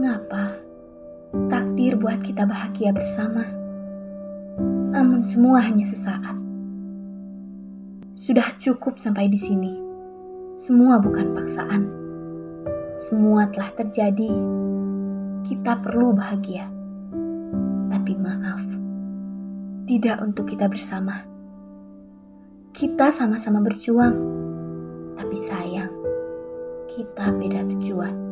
Mengapa takdir buat kita bahagia bersama? Namun semua hanya sesaat. Sudah cukup sampai di sini. Semua bukan paksaan. Semua telah terjadi. Kita perlu bahagia. Tapi maaf, tidak untuk kita bersama. Kita sama-sama berjuang, tapi sayang, kita beda tujuan.